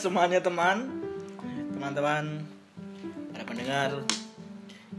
semuanya teman teman-teman para pendengar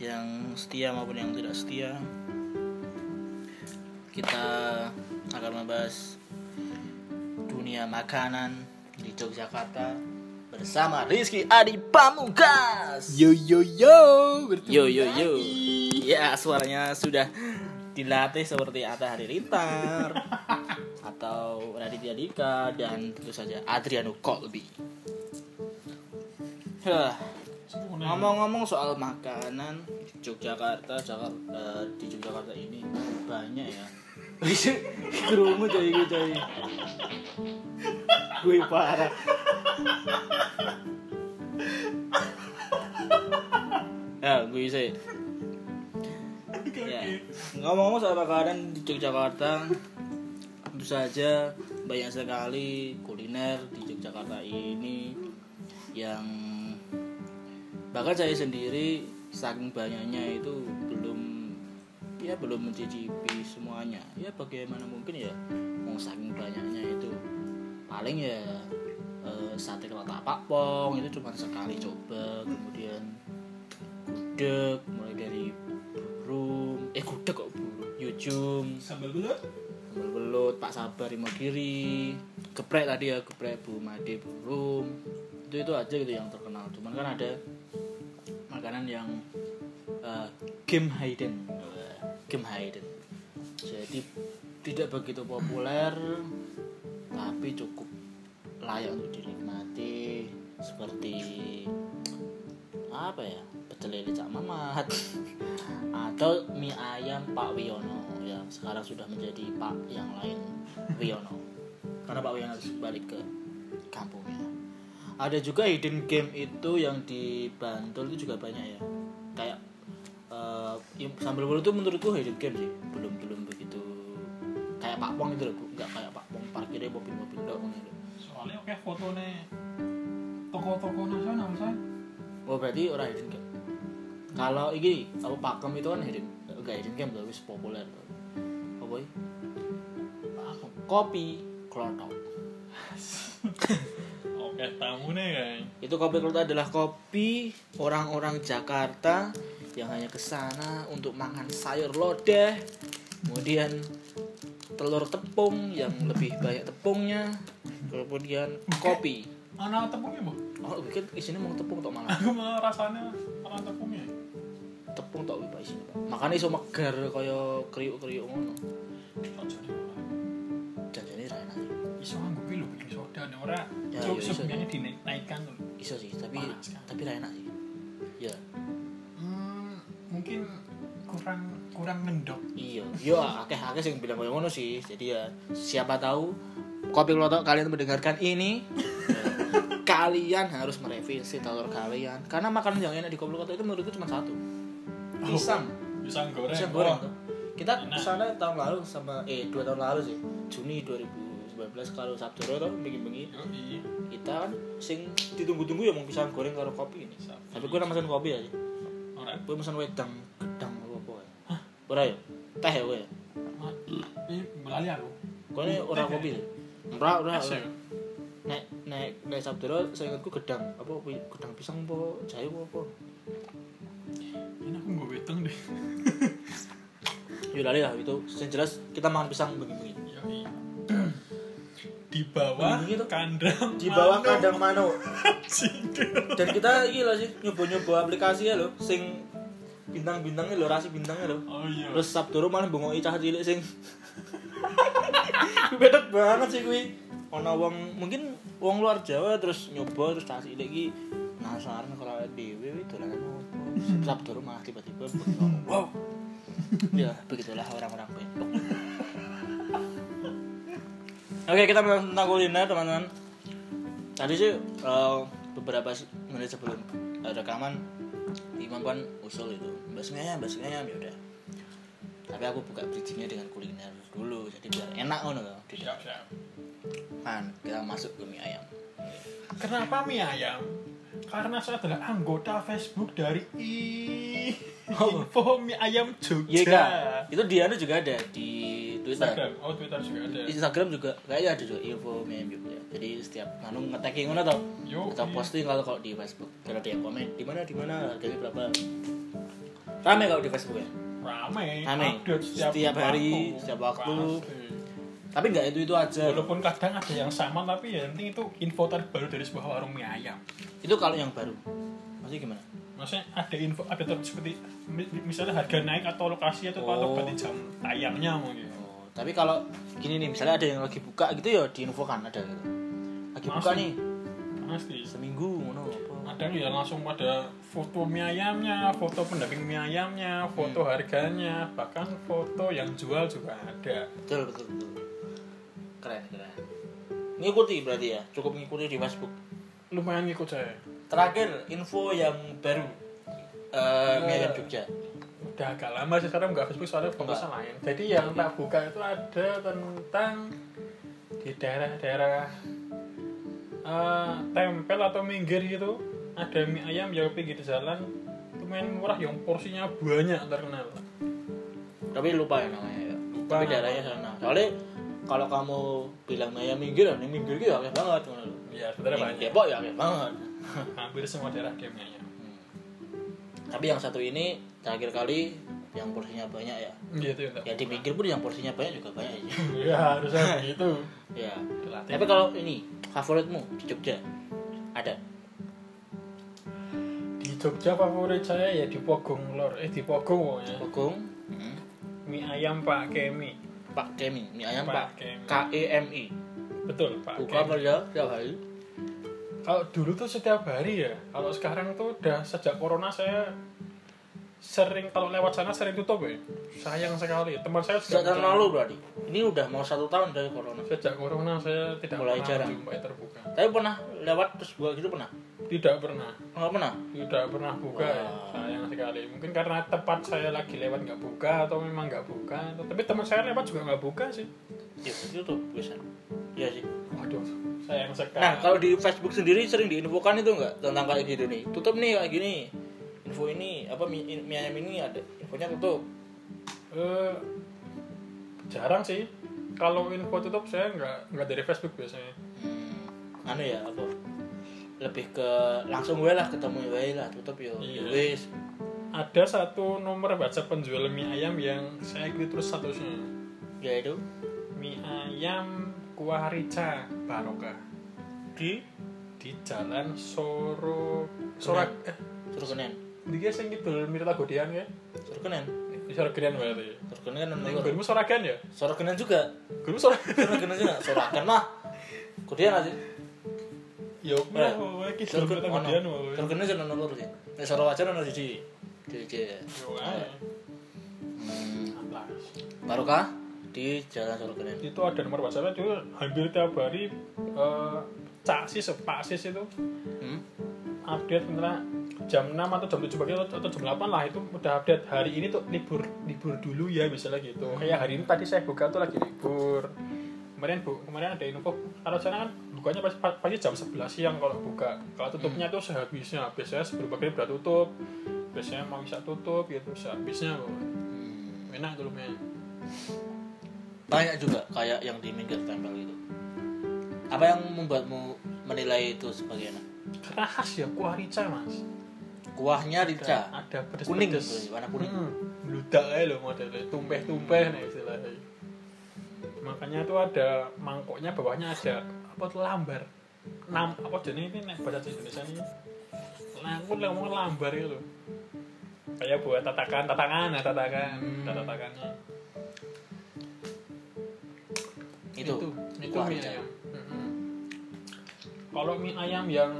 yang setia maupun yang tidak setia kita akan membahas dunia makanan di Yogyakarta bersama Rizky Adi Pamungkas Yo yo yo bertemu Yo yo yo. lagi. Ya, suaranya sudah dilatih seperti Atta Halilintar atau Raditya Dika dan tentu saja Adriano Colby. Hah, ngomong-ngomong soal makanan di Yogyakarta, Jakarta, di Yogyakarta ini banyak ya. Kerumu coy, gue coy. Gue parah. Ya, gue sih. Ya. Ngomong-ngomong soal makanan di Yogyakarta, saja banyak sekali kuliner di Yogyakarta ini yang bahkan saya sendiri saking banyaknya itu belum ya belum mencicipi semuanya. Ya bagaimana mungkin ya mau saking banyaknya itu. Paling ya eh, sate kelapa pakpong itu cuma sekali coba kemudian gudeg mulai dari burung. Eh gudeg kok burung? Yujum Sambal belut. Belut pak sabar imogiri geprek tadi ya geprek bu made burung. Itu itu aja gitu yang terkenal. Cuman kan ada makanan yang eh, game hidden. Game hidden. Jadi tidak begitu populer tapi cukup layak untuk dinikmati. Seperti apa ya lele cak mamat. Atau mie ayam Pak Wiono. Yang sekarang sudah menjadi Pak yang lain Wiono. Karena Pak Wiono harus balik ke kampungnya. Ada juga hidden game itu yang di Bantul itu juga banyak ya. Kayak eh, im- sambal bolu itu menurutku hidden game sih. Belum belum begitu. Kayak Pak Pong itu loh nggak kayak Pak Pong parkirnya mobil-mobil doang gitu. Soalnya oke fotonya toko-toko nasional san. Oh berarti orang hidden game. Kalau ini apa pakem itu kan hidden, enggak hidden game tapi populer. Apa ini? Kopi klotok. Oke tamu nih kan. Itu kopi klotok adalah kopi orang-orang Jakarta yang hanya ke sana untuk makan sayur lodeh, kemudian telur tepung yang lebih banyak tepungnya, kemudian kopi. Mana tepungnya bu? Oh, bikin isinya mau tepung tok malah. Aku malah rasanya mana tepungnya. Tepung tok iki Pak isine, Pak. Makane iso megar kaya kriuk-kriuk ngono. Tak. Janjane ra enak. Iso nganggo pilo bikin soda nih ora. Ya, Coba iya, iso. sebenarnya dinaikkan tuh. Iso sih, tapi Panas kan? tapi ra enak sih. Ya, Hmm, mungkin kurang kurang ngendok. iya. Yo akeh-akeh sing bilang kaya ngono sih. Jadi ya siapa tahu kopi klotok kalian mendengarkan ini ya, kalian harus merevisi telur kalian karena makanan yang enak di kopi klotok itu menurutku cuma satu pisang. Pisang goreng. pisang goreng Oh, kita ke sana tahun lalu sama eh dua tahun lalu sih. Juni 2019 kalau Sabtu tuh bengi-bengi. Yoi. kita kan sing ditunggu-tunggu ya mau pisang goreng karo kopi ini. Sabtu. tapi gue pesan kopi aja. Ora. gue pesan wedang gedang apa apa ya. Ora ya? Teh ya gue ya Ini belali aku. gue ini orang kopi. Sih ora ora. ora. nek nek nek sabtu saya ingatku gedang. Apa gedang pisang apa jahe apa beteng deh. ya lali lah itu yang jelas kita makan pisang bengi-bengi Yoi. Di bawah tuh. kandang. di bawah manuk. kandang Cindel. dan kita gila sih nyoba-nyoba aplikasi ya lo sing bintang-bintangnya lo rasi bintangnya lo Oh iya. terus sabtu malah bengok cah cilik sing beda banget sih kuwi ana wong mungkin wong luar Jawa terus nyoba terus cilik iki penasaran kalau dhewe iki dolanan sabtu malah tiba-tiba wow. Ya begitulah orang-orang bentuk Oke kita bahas tentang kuliner teman-teman. Tadi sih eh, beberapa menit sebelum eh, rekaman Imam kan usul itu Bahas ngayam, bahas ngayam yaudah Tapi aku buka bridgingnya dengan kuliner dulu Jadi biar enak di Siap, siap. depan Kita masuk ke mie ayam. Kenapa mie ayam? Karena saya adalah anggota Facebook dari I Oh. Info Mie Ayam Jogja. Iya kak, itu di anu juga ada di Twitter Instagram oh Twitter juga ada Instagram juga kayaknya ada juga info mie ayam Jogja jadi setiap anu nge-tagging mana tau kita iya. posting kalau kalau di Facebook kalau ada yang komen di mana di mana harganya berapa rame kalau di Facebook ya rame Rame. update setiap, Setiap hari, waktu. setiap waktu. Pasti. Tapi nggak itu itu aja. Walaupun kadang ada yang sama tapi ya penting itu info terbaru dari sebuah warung mie ayam. Itu kalau yang baru. Masih gimana? Maksudnya ada info ada ter- seperti mi- misalnya harga naik atau lokasi atau atau Oh. berarti jam tayangnya mungkin oh, tapi kalau gini nih misalnya ada yang lagi buka gitu ya diinfokan ada gitu. Lagi buka Masih. nih. Pasti seminggu ngono apa? Ada ya langsung pada foto mie ayamnya foto pendamping mie ayamnya foto Hmm. harganya bahkan foto yang jual juga ada. Betul betul betul keren keren. Ngikuti berarti ya cukup ngikuti di Facebook. Lumayan ngikut saya. Terakhir info yang baru eh mie ayam Jogja. Udah agak lama sih sekarang nggak Facebook soalnya fokusnya lain jadi yang tak buka itu ada tentang di daerah-daerah eh, tempel atau minggir gitu. Ada mie ayam yang pinggir jalan lumayan murah yang porsinya banyak terkenal. Tapi lupa ya namanya ya. Lupa. tapi daerahnya sana. Soalnya kalau kamu bilang mie ayam minggir nih minggir gitu akeh banget ngono lho. ya sebenarnya banyak. Depok ya akeh banget. Hampir semua daerah ada mie ayam tapi yang satu ini terakhir kali yang porsinya banyak ya. Gitu ya ya di pinggir pun yang porsinya banyak juga banyak ya. Ya harusnya begitu ya Dilatih. tapi kalau ini favoritmu di Jogja ada? Di Jogja favorit saya ya di Pogong Lor. Eh di Pogong pokoknya Pogong? Hmm. mie ayam Pak Kemi Pak Kemi. Mie ayam Pak. K E M I. Betul Pak buka Kemi. kerja setiap hari? Kalau dulu tuh setiap hari ya. Kalau sekarang tuh udah sejak corona saya sering kalau lewat sana sering tutup ya. Sayang sekali. Teman saya sejak tahun lalu berarti. Ini udah mau satu tahun dari corona. Sejak corona saya tidak Mulai pernah jarang. jumpai terbuka. Tapi pernah lewat terus buka gitu pernah? Tidak pernah. Nggak pernah? Tidak pernah buka ya. Wah. sayang sekali mungkin karena tempat saya lagi lewat nggak buka atau memang nggak buka tapi teman saya lewat juga nggak buka sih. Ya itu tuh bisa iya sih. Waduh sayang sekali. Nah kalau di Facebook sendiri sering diinfokan itu nggak? Tentang kayak gitu nih. Tutup nih kayak gini. Info ini apa mie, ayam ini ada infonya tutup. Eh, jarang sih. Kalau info tutup saya nggak nggak dari Facebook biasanya. Hmm, anu ya apa? Lebih ke langsung gue lah ketemu gue lah tutup yo Iya. Ya wis ada satu nomor WhatsApp penjual mie ayam yang saya ikuti terus statusnya ya itu mie ayam kuah rica barokah di di jalan Soro Sorak eh. Kenen. Dia sing mirip Godean ya. Suruh kenen. Di Soragenan berarti. Suruh kenen kan nomor gurmu Soragan ya? Suruh kenen juga. Gurmu Soragan suruh kenen juga. Kenen mah. Kemudian aja. Ya suruh kidul kenen mirip Godean wae. Suruh kenen jadi nomor sih. Nek suruh ae. hmm, barokah di jalan suruh kenen itu ada nomor WhatsApp itu hampir tiap hari eh, cak sis pak sis itu. Hmm? update misalnya jam 6 atau jam 7 pagi atau jam 8 lah itu udah update. Hari ini tuh libur libur dulu ya misalnya gitu. Kayak hari ini tadi saya buka tuh lagi libur. Kemarin bu kemarin ada info kalau sana kan bukanya pasti, pasti jam 11 siang kalau buka. Kalau tutupnya tuh sehabisnya biasanya sebelum pagi udah tutup biasanya mau bisa tutup gitu sehabisnya kok Hmm. enak tuh lumayan. Banyak juga kayak yang di minggir tempel itu apa yang membuatmu menilai itu sebagai enak? Karena khas ya kuah rica mas. Kuahnya rica? ada pedes kuning pedes warna kuning. Hmm, bludak aja loh modelnya tumpeh-tumpeh nih istilahnya. Makanya tuh ada mangkoknya bawahnya ada apa tuh lambar. Nam apa jenis ini nek bahasa Indonesia ini? Nah aku ngomong lambar itu kayak buat tatakan tatakan nah tatakan Hmm. tatakannya itu, itu kuah mie ayam. Mm-mm. kalau mie ayam yang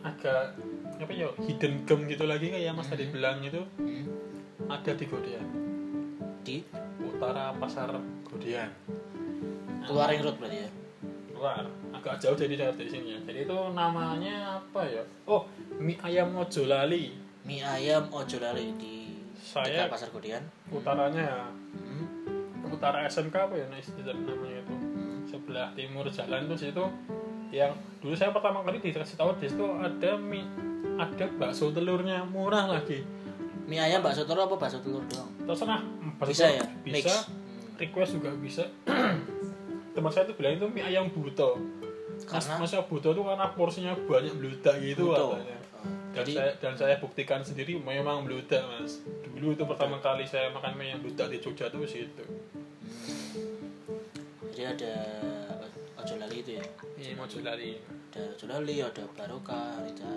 agak apa ya hidden gem gitu lagi kayak mas tadi bilang itu Hmm. ada di Godean. Di? Utara pasar Godean. Keluar ring road berarti ya? Luar. Agak jauh dari dari sini ya. Jadi itu namanya apa ya? Oh mie ayam mojo lali mie ayam ojo lali di Saya- dekat pasar Kudian utaranya ya. Hmm. utara SMK apa ya nah, namanya itu? Sebelah timur jalan tuh situ yang dulu saya pertama kali dikasih tahu di situ ada mie ada bakso telurnya. Murah lagi. Mie ayam bakso telur apa bakso telur doang? Terserah. Bakso bisa ya? bisa. Mix. Hmm. request juga bisa. Teman saya tuh bilang itu mie ayam buto. Mas, Karena- masa buto tuh karena porsinya banyak meludak gitu Buto. katanya. Dan Jadi- saya dan saya buktikan sendiri memang meludak mas. Dulu itu pertama kali saya makan mie yang meludak di Jogja tuh situ. jadi ada ojo lali itu ya Ini mau lari. ada ojo lali ada barokah rica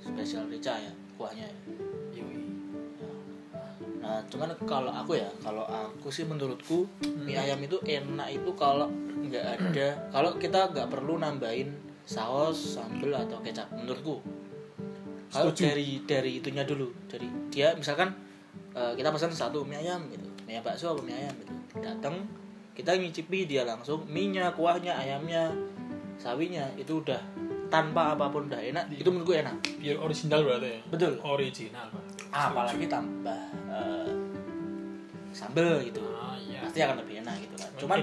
spesial rica ya kuahnya ya. Yoi. Nah, cuman kalau aku ya, kalau aku sih menurutku mie ayam itu enak itu kalau nggak ada, kalau kita nggak perlu nambahin saus, sambel atau kecap. Menurutku. Kalau Setuju. dari dari itunya dulu, dari dia misalkan eh, kita pesan satu mie ayam gitu, mie ayam bakso apa mie ayam gitu, datang kita ngicipi dia langsung mie-nya, kuahnya, ayamnya, sawinya itu udah tanpa apa pun udah enak, itu menurutku enak. Biar original berarti ya. Betul. Original pak. Apalagi tambah eh, sambel gitu. Ah iya. pasti akan lebih enak gitu kan cuman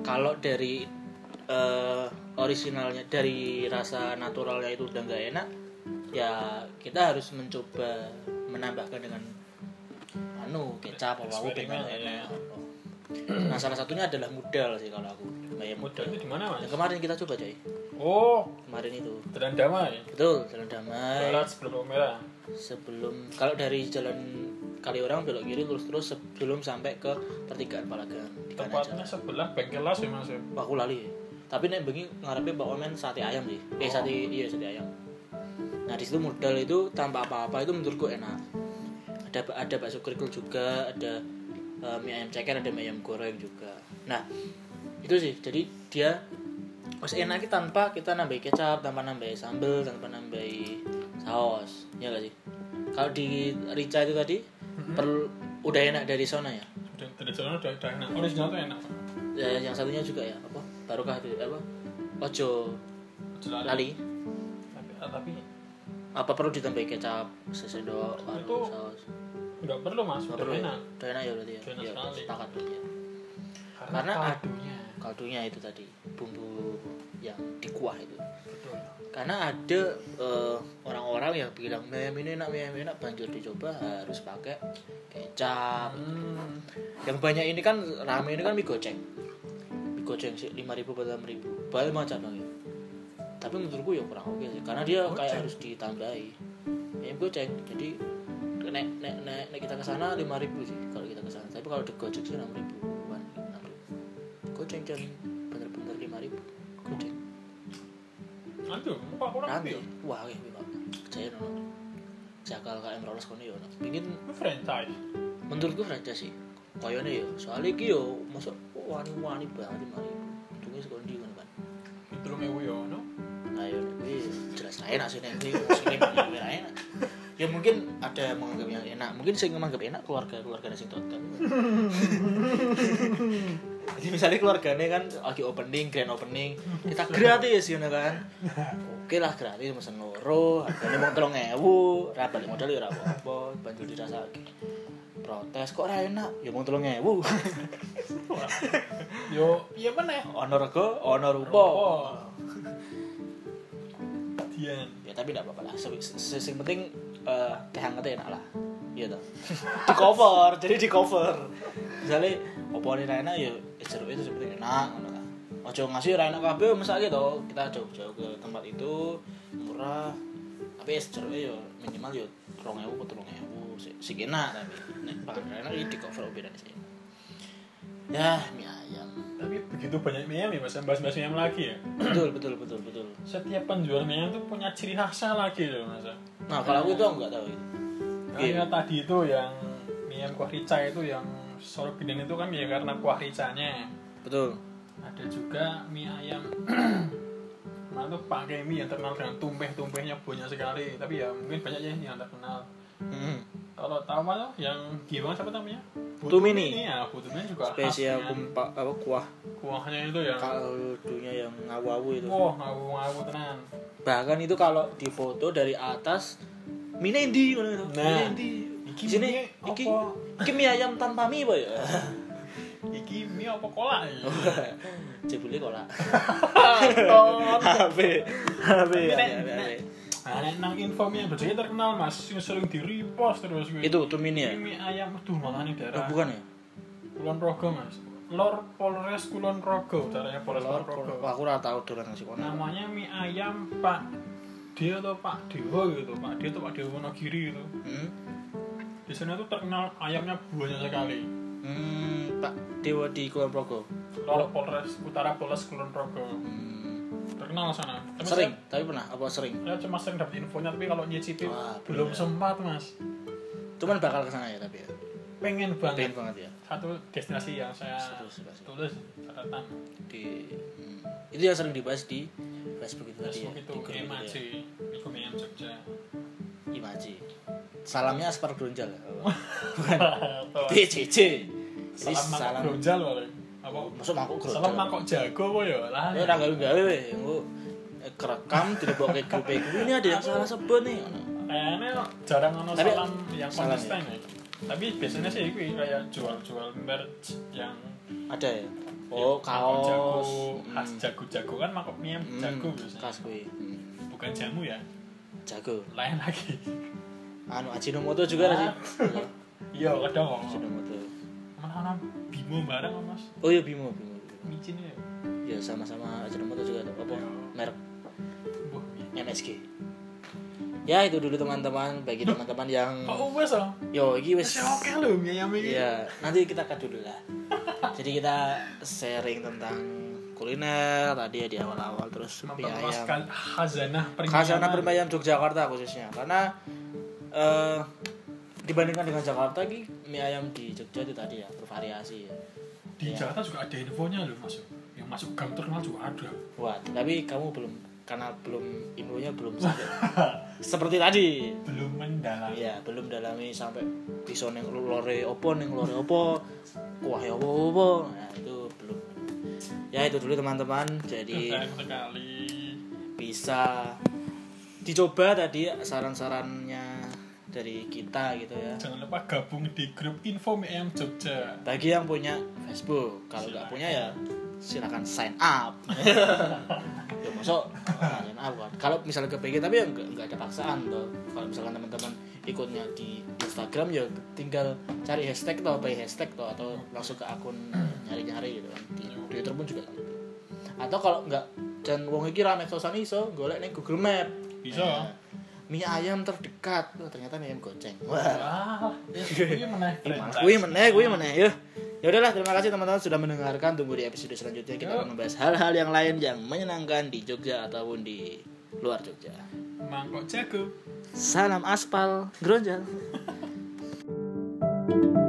kalau dari eh, originalnya dari rasa naturalnya itu udah nggak enak ya kita harus mencoba menambahkan dengan anu kecap apa apa pengen ya. enak nah salah satunya adalah modal sih kalau aku kayak modal modal itu di mana mas? yang kemarin kita coba coy Oh, kemarin itu Jalan Damai. betul jalan damai Barat sebelum merah. sebelum kalau dari jalan Kaliorang belok kiri terus terus sebelum sampai ke pertigaan Palagan Tepatnya sebelah bengkelas ya mas ya. Aku lali. Tapi nek bengi ngarepe Pak Omen sate ayam sih. Eh sate iya sate ayam. Nah, di situ modal itu tanpa apa-apa itu menurutku enak. Ada ada bakso kerikil juga, ada eh, mie ayam ceker, ada mie ayam goreng juga. Nah, itu sih. Jadi dia Mas enak ki tanpa kita nambahi kecap, tanpa nambahi sambel, tanpa nambahi saus. Ya gak sih? Kalau di Rica itu tadi perlu udah enak dari sana ya. Sudah dari jalan udah, udah enak. Original tuh enak. Ya, yang satunya juga ya apa barokah itu apa ojo lali Tapi, ah, tapi apa perlu ditambahi kecap sesendok Itu- saus nggak perlu mas. Nggak perlu ya? enak. udah enak ya berarti ya enak Iya, sekali. sepakat ya Karena, Karena ad- kaldunya. kaldunya itu tadi bumbu yang di kuah itu Betul. karena ada eh, orang-orang yang bilang mie ini enak mie enak banjur dicoba harus pakai kecap Hmm. yang banyak ini kan rame ini kan mie goceng mie goceng sih lima ribu atau enam ribu banyak macam ya tapi menurutku ya kurang oke sih karena dia kayak harus ditambahi. Ya mie goceng jadi nek nek nek, nek kita ke sana lima ribu sih kalau kita ke sana tapi kalau di goceng sih enam ribuan enam ribu. Goceng dan bener-bener lima ribu. Goceng Aduh, pak kurang nanti lebih. wah ya pak saya nono jakal KM Rolos kono yo pingin Itu franchise. menurutku franchise sih kayaknya ya. Soalnya iki yo masuk wani-wani banget lima ribu. Untungnya sekondi kan kan Itu mewu ya, no? Ya gue jelas enak sih gue muslim ya enak. Ya mungkin ada yang menganggap yang enak. Mungkin saya menganggap enak keluarga keluarga nasi tonton jadi misalnya keluarganya kan lagi opening grand opening kita gratis gitu kan? Oke lah gratis mesen loro harganya mau tolong ewu rapat modal ya rapat apa banjur dirasa lagi. Protes kok ra enak? Ya mau tolong ewu. Yo, iya mana ya? ono rego ono rupa Oh. Dian. ya tapi tidak apa-apa lah. Yang penting eh, teh hangatnya enak lah. Iya toh. Di cover jadi di cover. Misalnya opo ini enak ya eh, jeruk itu sebenarnya enak ngono kan. Ojo ngasih ra enak kabeh misalnya gitu kita jauh-jauh ke tempat itu murah. Tapi es jeruknya ya. Minimal ya rong ewu atau rong ewu si, si enak tapi. Nek pangan ra enak ya di cover beda di sini ya mie ayam Tapi begitu banyak mie ayam ya, mas. Bahas-bahas mie ayam lagi ya. betul betul betul betul Setiap penjual mie ayam tuh punya ciri khasnya lagi loh, mas. nah kalau aku itu aku nggak tahu itu Kayak tadi itu yang mie ayam kuah rica itu yang Solo Geden itu kan ya karena kuah ricanya. betul Ada juga mie ayam Nah tuh pakai mie yang terkenal dengan tumpeh-tumpehnya banyak sekali Tapi ya mungkin banyak ya yang terkenal Hmm. Kalau tahu mah yang gimana siapa namanya? Tumini. ya, Tumini juga spesial kumpa apa kuah kuahnya itu yang kaldunya yang ngawu-awu itu wah ngawu-ngawu tenan. bahkan itu kalau di foto dari atas mie endi ngono itu Nah, endi iki di sini iki iki mie ayam tanpa mie apa ya Iki mie apa kolak ya? jebule kok lah Tonton. HP HP. Nah, nang info mie ayam Bajai terkenal mas, yang sering di repost terus gue. itu tuh mie ya mie ayam, aduh malah nih oh, daerah. bukan ya Kulon Progo mas Lor Polres Kulon Progo caranya Polres Kulon Progo aku ora tahu dolan nasi kono. namanya mie ayam Pak dia atau Pak Dewa gitu Pak dia atau Pak Dewa Wonogiri gitu Hmm? di sana tuh terkenal ayamnya banyak sekali Hmm, Pak Dewa di Kulon Progo. Lor Polres Utara Polres Kulon Progo Hmm. Terkenal sana Tapi Sering, tapi pernah apa sering? saya, saya cuma sering dapat infonya tapi kalau nyicipi Wah, belum bener. sempat mas Cuman bakal ke sana ya tapi ya. pengen banget Pengen banget ya. satu destinasi yang saya pasti. tulis catatan Di hmm. itu yang sering dibahas di Facebook itu tadi ya. Facebook itu Di grup itu ya. Iku Meyam Jogja Imaji. Salamnya aspar bronjal. ya? Atau Di CC. Jadi salam salam. paling apa Masuk mangkok grojol. salam mangkok jago kok ya lah Ya ora gawe-gawe we. Engko kerekam grup iku. Ini ada yang salah sebut nih. kayaknya jarang ono salam yang konsisten ya tapi biasanya sih itu kayak jual-jual merch yang Ada ya. Oh, mangkok jago kaos. khas jago-jago kan mangkok mie Hmm, jago biasanya Kas kuwi. Hmm. bukan jamu ya Jago. lain lagi Anu Ajinomoto juga ada sih. iya kadang kok Ajinomoto. mana mana bimo bareng kok, mas Oh iya Bimo, Bimo. Micin ya Ya sama-sama Ajinomoto juga tuh. Apa? Iya. Merek Wah, MSG. Ya itu dulu teman-teman bagi teman-teman yang kok wes oh yo iki Masih oke loh mie ayam ini Iya, nanti kita cut dulu lah. Jadi kita sharing tentang kuliner tadi ya di awal-awal terus mie ayam. khazanah Ayam Yogyakarta khususnya karena eh, dibandingkan dengan Jakarta ki mie ayam di Jogja itu tadi ya bervariasi ya. di Jakarta juga ada infonya loh masuk yang masuk gang terkenal juga ada Wah, tapi kamu belum karena belum ilmunya belum sampai seperti tadi. belum mendalam Iya, belum dalami sampai bisa neng lore opo neng lore opo kuah opo opo. Nah, itu belum. Ya itu dulu teman-teman. Jadi sekali bisa dicoba tadi saran-sarannya dari kita gitu ya. jangan lupa gabung di grup info ayam Jogja Bagi yang punya Facebook, kalau nggak punya ya silakan sign up. ya masuk sign up kan. Kalau misalnya kepingin tapi ya nggak ada paksaan tuh. Kalau misalkan teman-teman ikutnya di Instagram ya tinggal cari hashtag atau by hashtag tuh atau langsung ke akun nyari-nyari gitu kan. Di Twitter pun juga gitu. Atau kalau nggak dan wong iki ra medsosan iso golek ning Google Map. Bisa. Nah, mie ayam terdekat. Wah, ternyata mie ayam goceng. Wah. ini meneh. Kuwi meneh, kuwi meneh. Yuk. Ya udahlah, terima kasih teman-teman sudah mendengarkan. Tunggu di episode selanjutnya kita akan membahas hal-hal yang lain yang menyenangkan di Jogja ataupun di luar Jogja. mangkok jago Salam aspal, gronjal.